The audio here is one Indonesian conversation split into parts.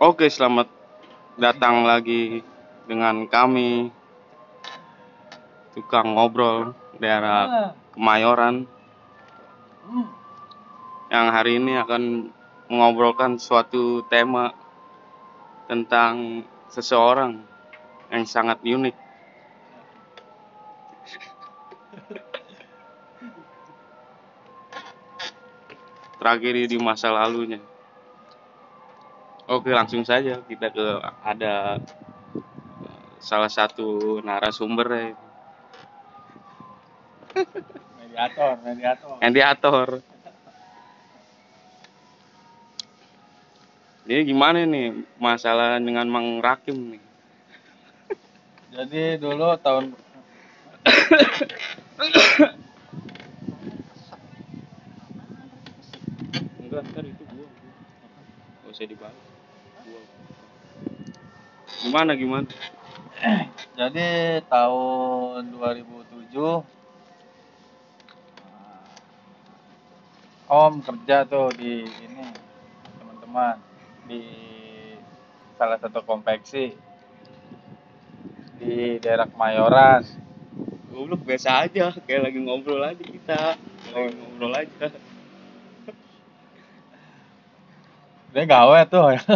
Oke, selamat datang lagi dengan kami tukang ngobrol daerah Kemayoran yang hari ini akan mengobrolkan suatu tema tentang seseorang yang sangat unik. Tragedi di masa lalunya. Oke, langsung saja kita ke ada eh, salah satu narasumber ya. mediator mediator mediator. Ini gimana nih masalah dengan Mang Rakim nih? jadi dulu tahun Enggak, ntar itu gua. Gak usah dibalik. Gimana gimana? jadi tahun 2007 Om kerja tuh di ini teman-teman di salah satu konveksi di daerah Kemayoran Goblok biasa aja, kayak lagi ngobrol aja kita. Lagi ngobrol aja. Dia gawe tuh. Ya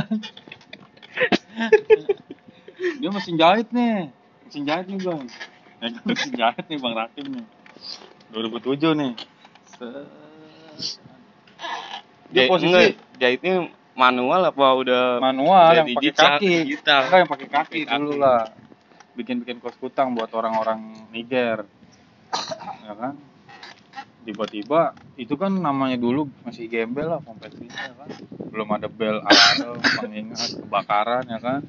dia mesin jahit nih. Mesin jahit nih bang. Ya, kan, mesin jahit nih bang Rakim nih. 2007 nih. Dia posisi enggak, jahitnya manual apa udah manual yang pakai kaki. Digital. enggak yang pakai kaki Pakai dulu kaki. lah. Bikin bikin kos kutang buat orang-orang Niger. Ya kan tiba-tiba itu kan namanya dulu masih gembel lah kompetisi ya kan. Belum ada bel alarm pengingat kebakaran ya kan.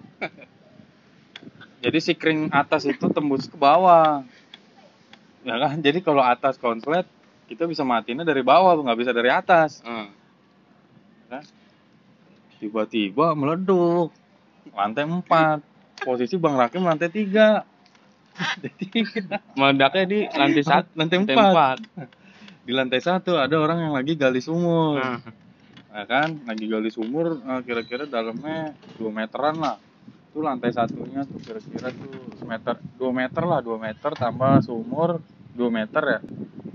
Jadi si kring atas itu tembus ke bawah. Ya kan jadi kalau atas konslet kita bisa matinya dari bawah nggak bisa dari atas. Ah. tiba-tiba meleduk lantai 4 posisi Bang Rakim lantai 3 lantai 3 Meledaknya di lantai satu, lantai lantai 4 empat. Di lantai satu ada orang yang lagi gali sumur Nah, ya kan lagi gali sumur eh, kira-kira dalamnya 2 meteran lah itu lantai satunya tuh kira-kira tuh semeter 2 meter lah 2 meter tambah sumur 2 meter ya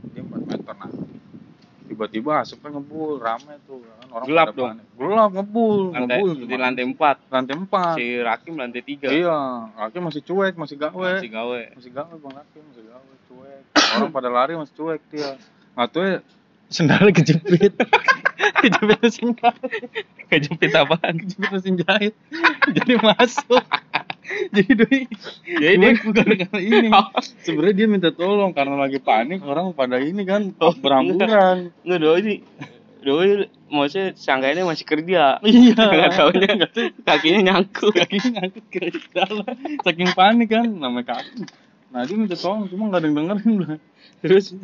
jadi 4 meter nah tiba-tiba asapnya ngebul rame tuh ya kan orang Gelap dong. panik. gelap ngebul lantai, ngebul di gimana? lantai empat. lantai 4 Si Rakim lantai tiga. Iya, Rakim masih cuek, masih gawe. Masih gawe. Masih gawe Bang Rakim, masih gawe, cuek. Orang pada lari masih cuek dia. Ya, sendalnya kejepit. kejepit mesin jahit. Kejepit apaan? Kejepit mesin jahit. Jadi masuk. Jadi doi, Jadi doi dia- bukan karena ini. Sebenarnya dia minta tolong karena lagi panik orang pada ini kan Oh, berhamburan. Nggak doi sih. Doi maksudnya sangkanya masih kerja. Iya. Nggak taunya kakinya nyangkut. kakinya ngangkut ke dalam saking panik kan namanya kaki nah dia minta tolong cuma nggak ada yang dengerin lah terus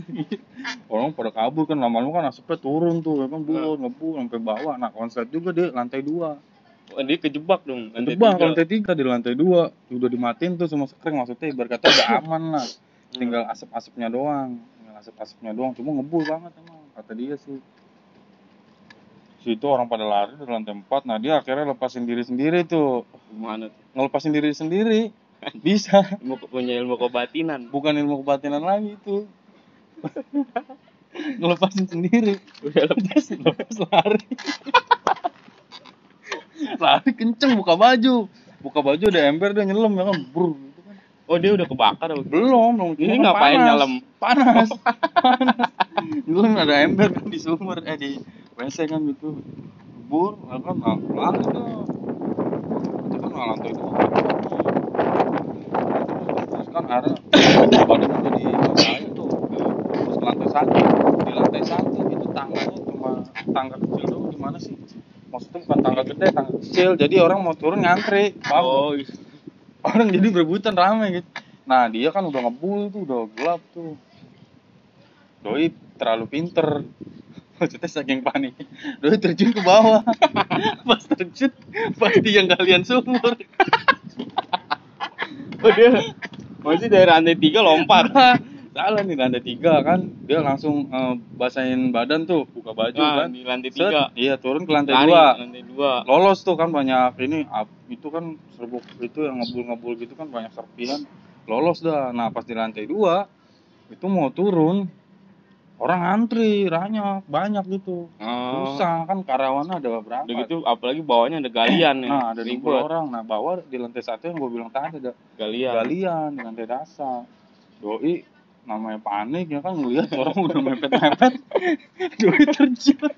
orang pada kabur kan lama-lama kan asapnya turun tuh kan bul ngebul sampai bawah nah konslet juga dia lantai dua. Wah, dia kejebak dong. Lantai Kejebak tiga. lantai tiga di lantai dua. Udah dimatiin tuh semua sekring maksudnya ibarat kata udah aman lah. Tinggal asap-asapnya doang tinggal asap-asapnya doang. Cuma ngebul banget emang kata dia sih. Situ orang pada lari dari lantai empat. Nah dia akhirnya lepasin diri sendiri tuh. Gimana tuh? ngelepasin diri sendiri bisa. Ilmu, punya ilmu kebatinan. bukan ilmu kebatinan lagi itu. Ngelepasin sendiri. Udah lepas. lepas lari. Lari kenceng buka baju. Buka baju ada ember dia nyelam ya kan? Brr gitu kan. Oh, dia udah kebakar. apa? belum belum. Ini cuma ngapain panas. nyelam? panas. Panas. Belum ada ember kan di sumur eh di wc kan gitu. Bur ya kan? Nah, lari tuh. Itu kan lantai kan ada badan udah di lantai tuh terus ke lantai satu di lantai satu itu tangganya cuma tangga kecil doang gimana sih? Maksudnya bukan tangga gede tangga kecil. Jadi orang mau turun ngantri paham? Oh, iya. orang jadi berebutan rame gitu. Nah dia kan udah ngebul tuh udah gelap tuh. Doi terlalu pinter. Maksudnya saking panik doi terjun ke bawah. Pas terjun pasti yang kalian sumur. Oh dia masih dari lantai tiga lompat. salah nih lantai tiga kan dia langsung eh, basahin badan tuh buka baju Nah, kan di lantai Set, tiga. iya turun ke lantai Lari, dua lantai dua. lolos tuh kan banyak ini itu kan serbuk itu yang ngebul-ngebul gitu kan banyak serpihan lolos dah nah pas di lantai dua itu mau turun orang antri banyak banyak gitu Oh. susah kan karyawannya ada berapa Udah gitu apalagi bawahnya ada galian ya. nah ada 20 ribet. orang nah bawah di lantai satu yang gue bilang tadi ada Galian. galian di lantai dasar doi namanya panik ya kan ngeliat orang udah mepet-mepet doi terjun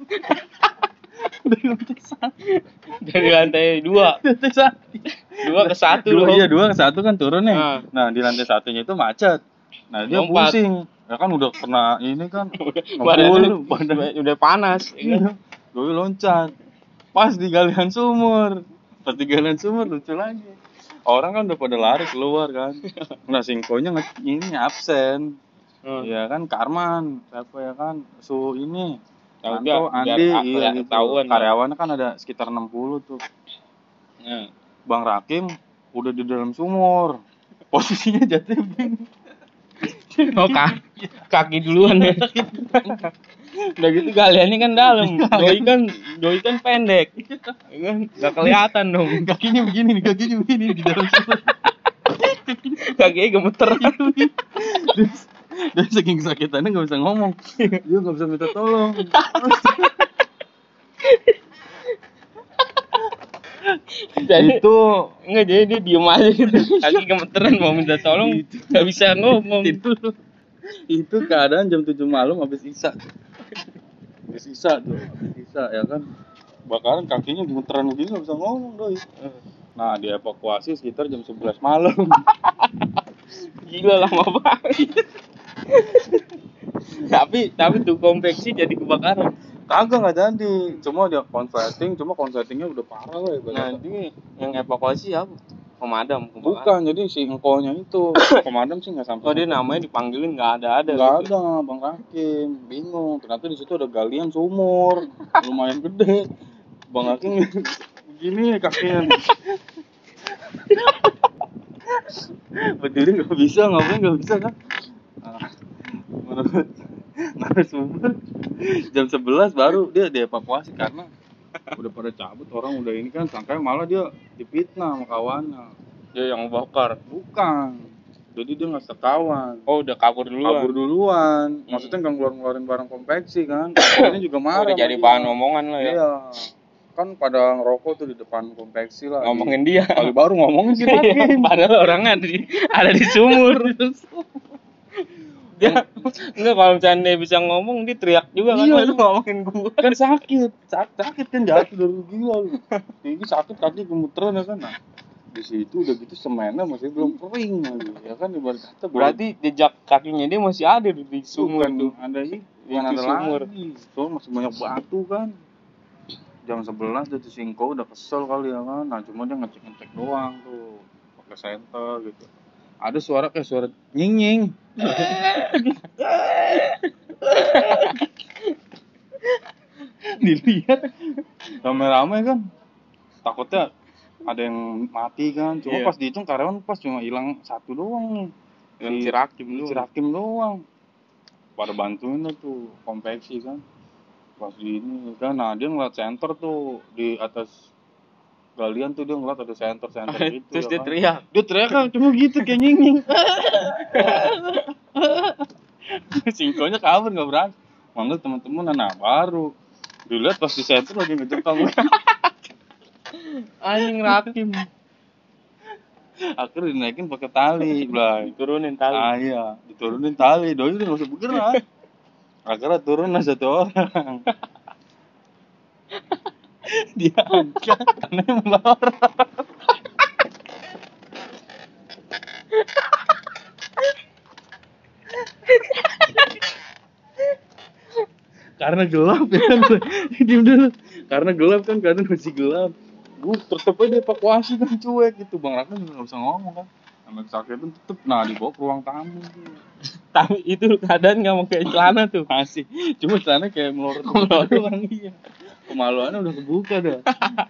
dari lantai satu Dari lantai dua. lantai satu Dua ke satu dua, loh. iya dua ke satu kan turun nih Ah. nah di lantai satunya itu macet nah dia Lompat. pusing ya kan udah kena ini kan ngebul udah, udah panas. ya kan? Doi loncat pas di galian sumur pas di galian sumur lucu lagi orang kan udah pada lari keluar kan nah singkonya ini absen Hmm. Iya kan Karman, siapa ya kan su ini Tahu Anto, Andi, biar- iya gitu. Karyawannya kan ada sekitar 60 tuh. Nah, Bang Rakim udah di dalam sumur. Posisinya jatuh. Oh ka- kaki duluan ya. Udah gitu galiannya kan dalam. Doi kan doi kan pendek. Ya kan Gak kelihatan dong. Kakinya begini nih, kakinya begini di dalam. Kakinya gemeteran. Dan saking sakitannya nggak bisa ngomong. Dia nggak bisa minta tolong. Jadi itu enggak jadi dia diem aja gitu. Kaki gemeteran mau minta tolong gak bisa ngomong. itu itu keadaan jam 7 malam habis isa habis isa tuh habis isa ya kan bakaran kakinya gemeteran begini nggak bisa ngomong doi nah dievakuasi sekitar jam 11 malam Gila lama banget. tapi tapi tuh konveksi jadi kebakaran. Kagak nggak jadi cuma dia konsleting cuma konsletingnya udah parah lah ya Nanti yang evakuasi apa? Pemadam. kebakaran. bukan jadi si engkonya itu pemadam sih nggak sampai Oh dia namanya dipanggilin nggak ada ada. nggak gitu. ada bang Rakim bingung ternyata di situ ada galian sumur lumayan gede bang Rakim begini kakinya berdiri nggak bisa ngapain nggak bisa kan Ah, menurut narasumber jam 11 baru dia dievakuasi karena udah pada cabut orang udah ini kan sangkanya malah dia dipitnah sama kawannya Dia yang bakar. bukan jadi dia nggak sekawan Oh udah kabur duluan. kabur duluan maksudnya nggak ngeluarin ngeluarin barang konveksi kan ini juga marah udah jadi sama bahan dia. omongan lah ya. iya kan pada ngerokok tuh di depan konveksi lah Ngomongin dia. kali baru ngomongin si Iya, Padahal orangnya di ada di sumur. Dia enggak kalau misalnya dia bisa ngomong dia teriak juga kan Iya. "Wah, lu ngomongin gua. kan sakit sakit, sakit kan jatuh dari gila lu ini sakit kaki gemeteran ya kan nah di situ udah gitu semennya masih belum kering lagi ya kan ibarat kata Berarti jejak kakinya dia masih ada di, di sumur Bukan tuh. ada sih bukan ada sumur. soalnya masih banyak batu kan jam 11 dia singko udah kesel kali ya kan nah cuma dia ngecek ngecek doang tuh pakai senter gitu ada suara kayak suara nying nying dilihat. Rame-rame kan. Takutnya ada yang mati kan. Cuma Iya. pas dihitung karyawan pas cuma hilang satu doang nih. Yang Si- cirakim lu. si Rakim doang. Pada bantuin lah tuh konveksi kan. Pas di ini kan. Nah dia ngeliat center tuh di atas galian tuh dia ngeliat ada center center gitu Terus ya dia kan. teriak. dia teriak kan cuma gitu kayak nying nying singkonya kabur nggak berani manggil teman-teman nah baru dilihat pas di center lagi ngejar kamu Anjing rakim. akhirnya dinaikin pakai tali Blay. Turunin tali. Ah iya, diturunin tali, doi udah nggak usah bergerak. Akhirnya turun lah satu orang. Dia. Angkat karena melorot. karena gelap ya kan? Diem dulu. Karena gelap kan keadaan masih gelap. Gue tetep aja evakuasi kan cuek gitu. Bang Raka juga nggak bisa ngomong kan. Sama kesakitan tetep. Nah dibawa ke ruang tamu. Tapi itu keadaan nggak pakai celana tuh. masih. Cuma sana kayak melorot melorot doang iya kemaluannya udah kebuka dah.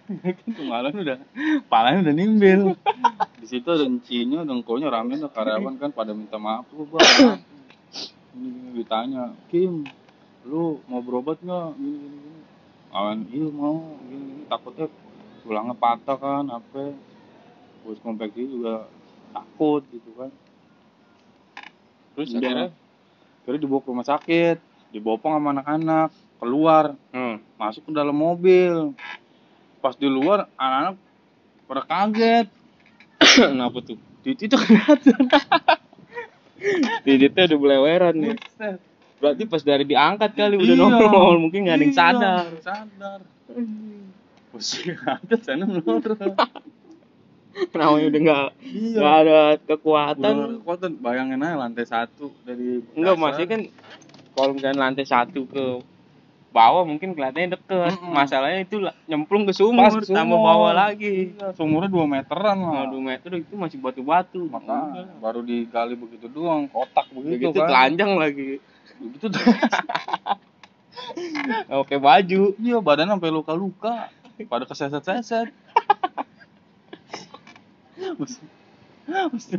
Kemaluan udah palanya udah nimbil di situ ada encinya ada engkonya rame ada karyawan kan pada minta maaf. Tuh bang ini, ditanya Kim lu mau berobat nggak? Gini gini gini. Awan iya mau. Gini gini. Takutnya tulangnya patah kan apa. Bos konveksi juga takut gitu kan. Terus Udah. akhirnya? Akhirnya dibawa ke rumah sakit dibopong sama anak-anak keluar Hmm. masuk ke dalam mobil pas di luar anak-anak pada kaget Kenapa tuh? Titit tuh kelihatan. Titiknya udah beleweran nih. Berarti pas dari diangkat kali udah Iya. nongol, mungkin nggak ada yang Iya, sadar. sadar Pusing ada sana menurut Namanya udah nggak Iya. ada Udah kekuatan. kekuatan bayangin aja lantai satu dari Enggak masih kan kalau misalnya lantai satu ke bawah mungkin kelihatannya deket. Mm-mm. Masalahnya itu nyemplung ke sumur, Pas ke tambah sumur. bawah lagi. Iya, sumurnya 2 meteran lah. Nah, 2 meter itu masih batu-batu. Maka Udah. baru digali begitu doang, kotak begitu Begitu kan. telanjang lagi. Begitu Oke baju. Iya, badan sampai luka-luka. Pada keseset-seset. Mesti mesti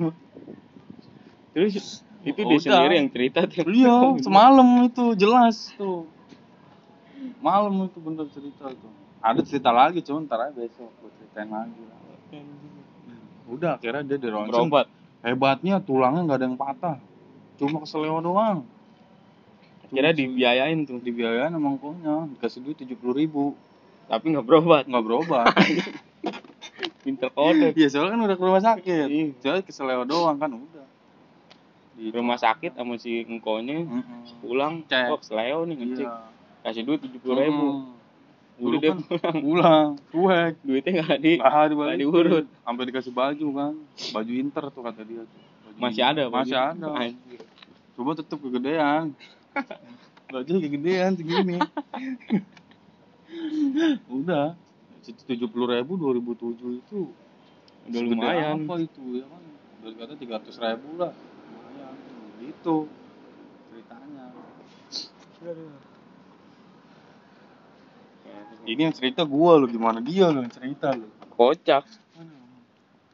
Terus itu dia sendiri yang cerita tuh. Iya, semalam itu jelas tuh. Malam itu bener cerita tuh. Ada cerita lagi, cuman ntar aja besok gue ceritain lagi. lah. Udah, akhirnya dia di ronsen. Hebatnya tulangnya nggak ada yang patah. Cuma keseleo doang. Kira dibiayain tuh, Dibiayain sama ngkonya, dikasih duit tujuh puluh ribu. tapi nggak berobat. Nggak berobat. Pinter kode. Iya, soalnya kan udah ke rumah sakit. Iya. Soalnya keseleo doang kan udah. Di rumah sakit sama si engkonya Mm-mm. pulang, Cek. oh seleo nih ngecek. Iya. Kasih duit tujuh puluh ribu. Udah dia kan pulang. pulang, cuek. Duitnya nggak di. Nggak diurut. Sampai dikasih baju kan. Baju inter tuh kata dia tuh. Baju Masih Inter. ada. Masih baju. ada. Anjir. Coba tetep kegedean. Baju kegedean segini. Udah. tujuh puluh ribu 2007 itu Udah lumayan. apa itu ya kan dari kata tiga ratus ribu lah gitu ceritanya. Ini yang cerita gua lo gimana dia lo yang cerita lo Kocak.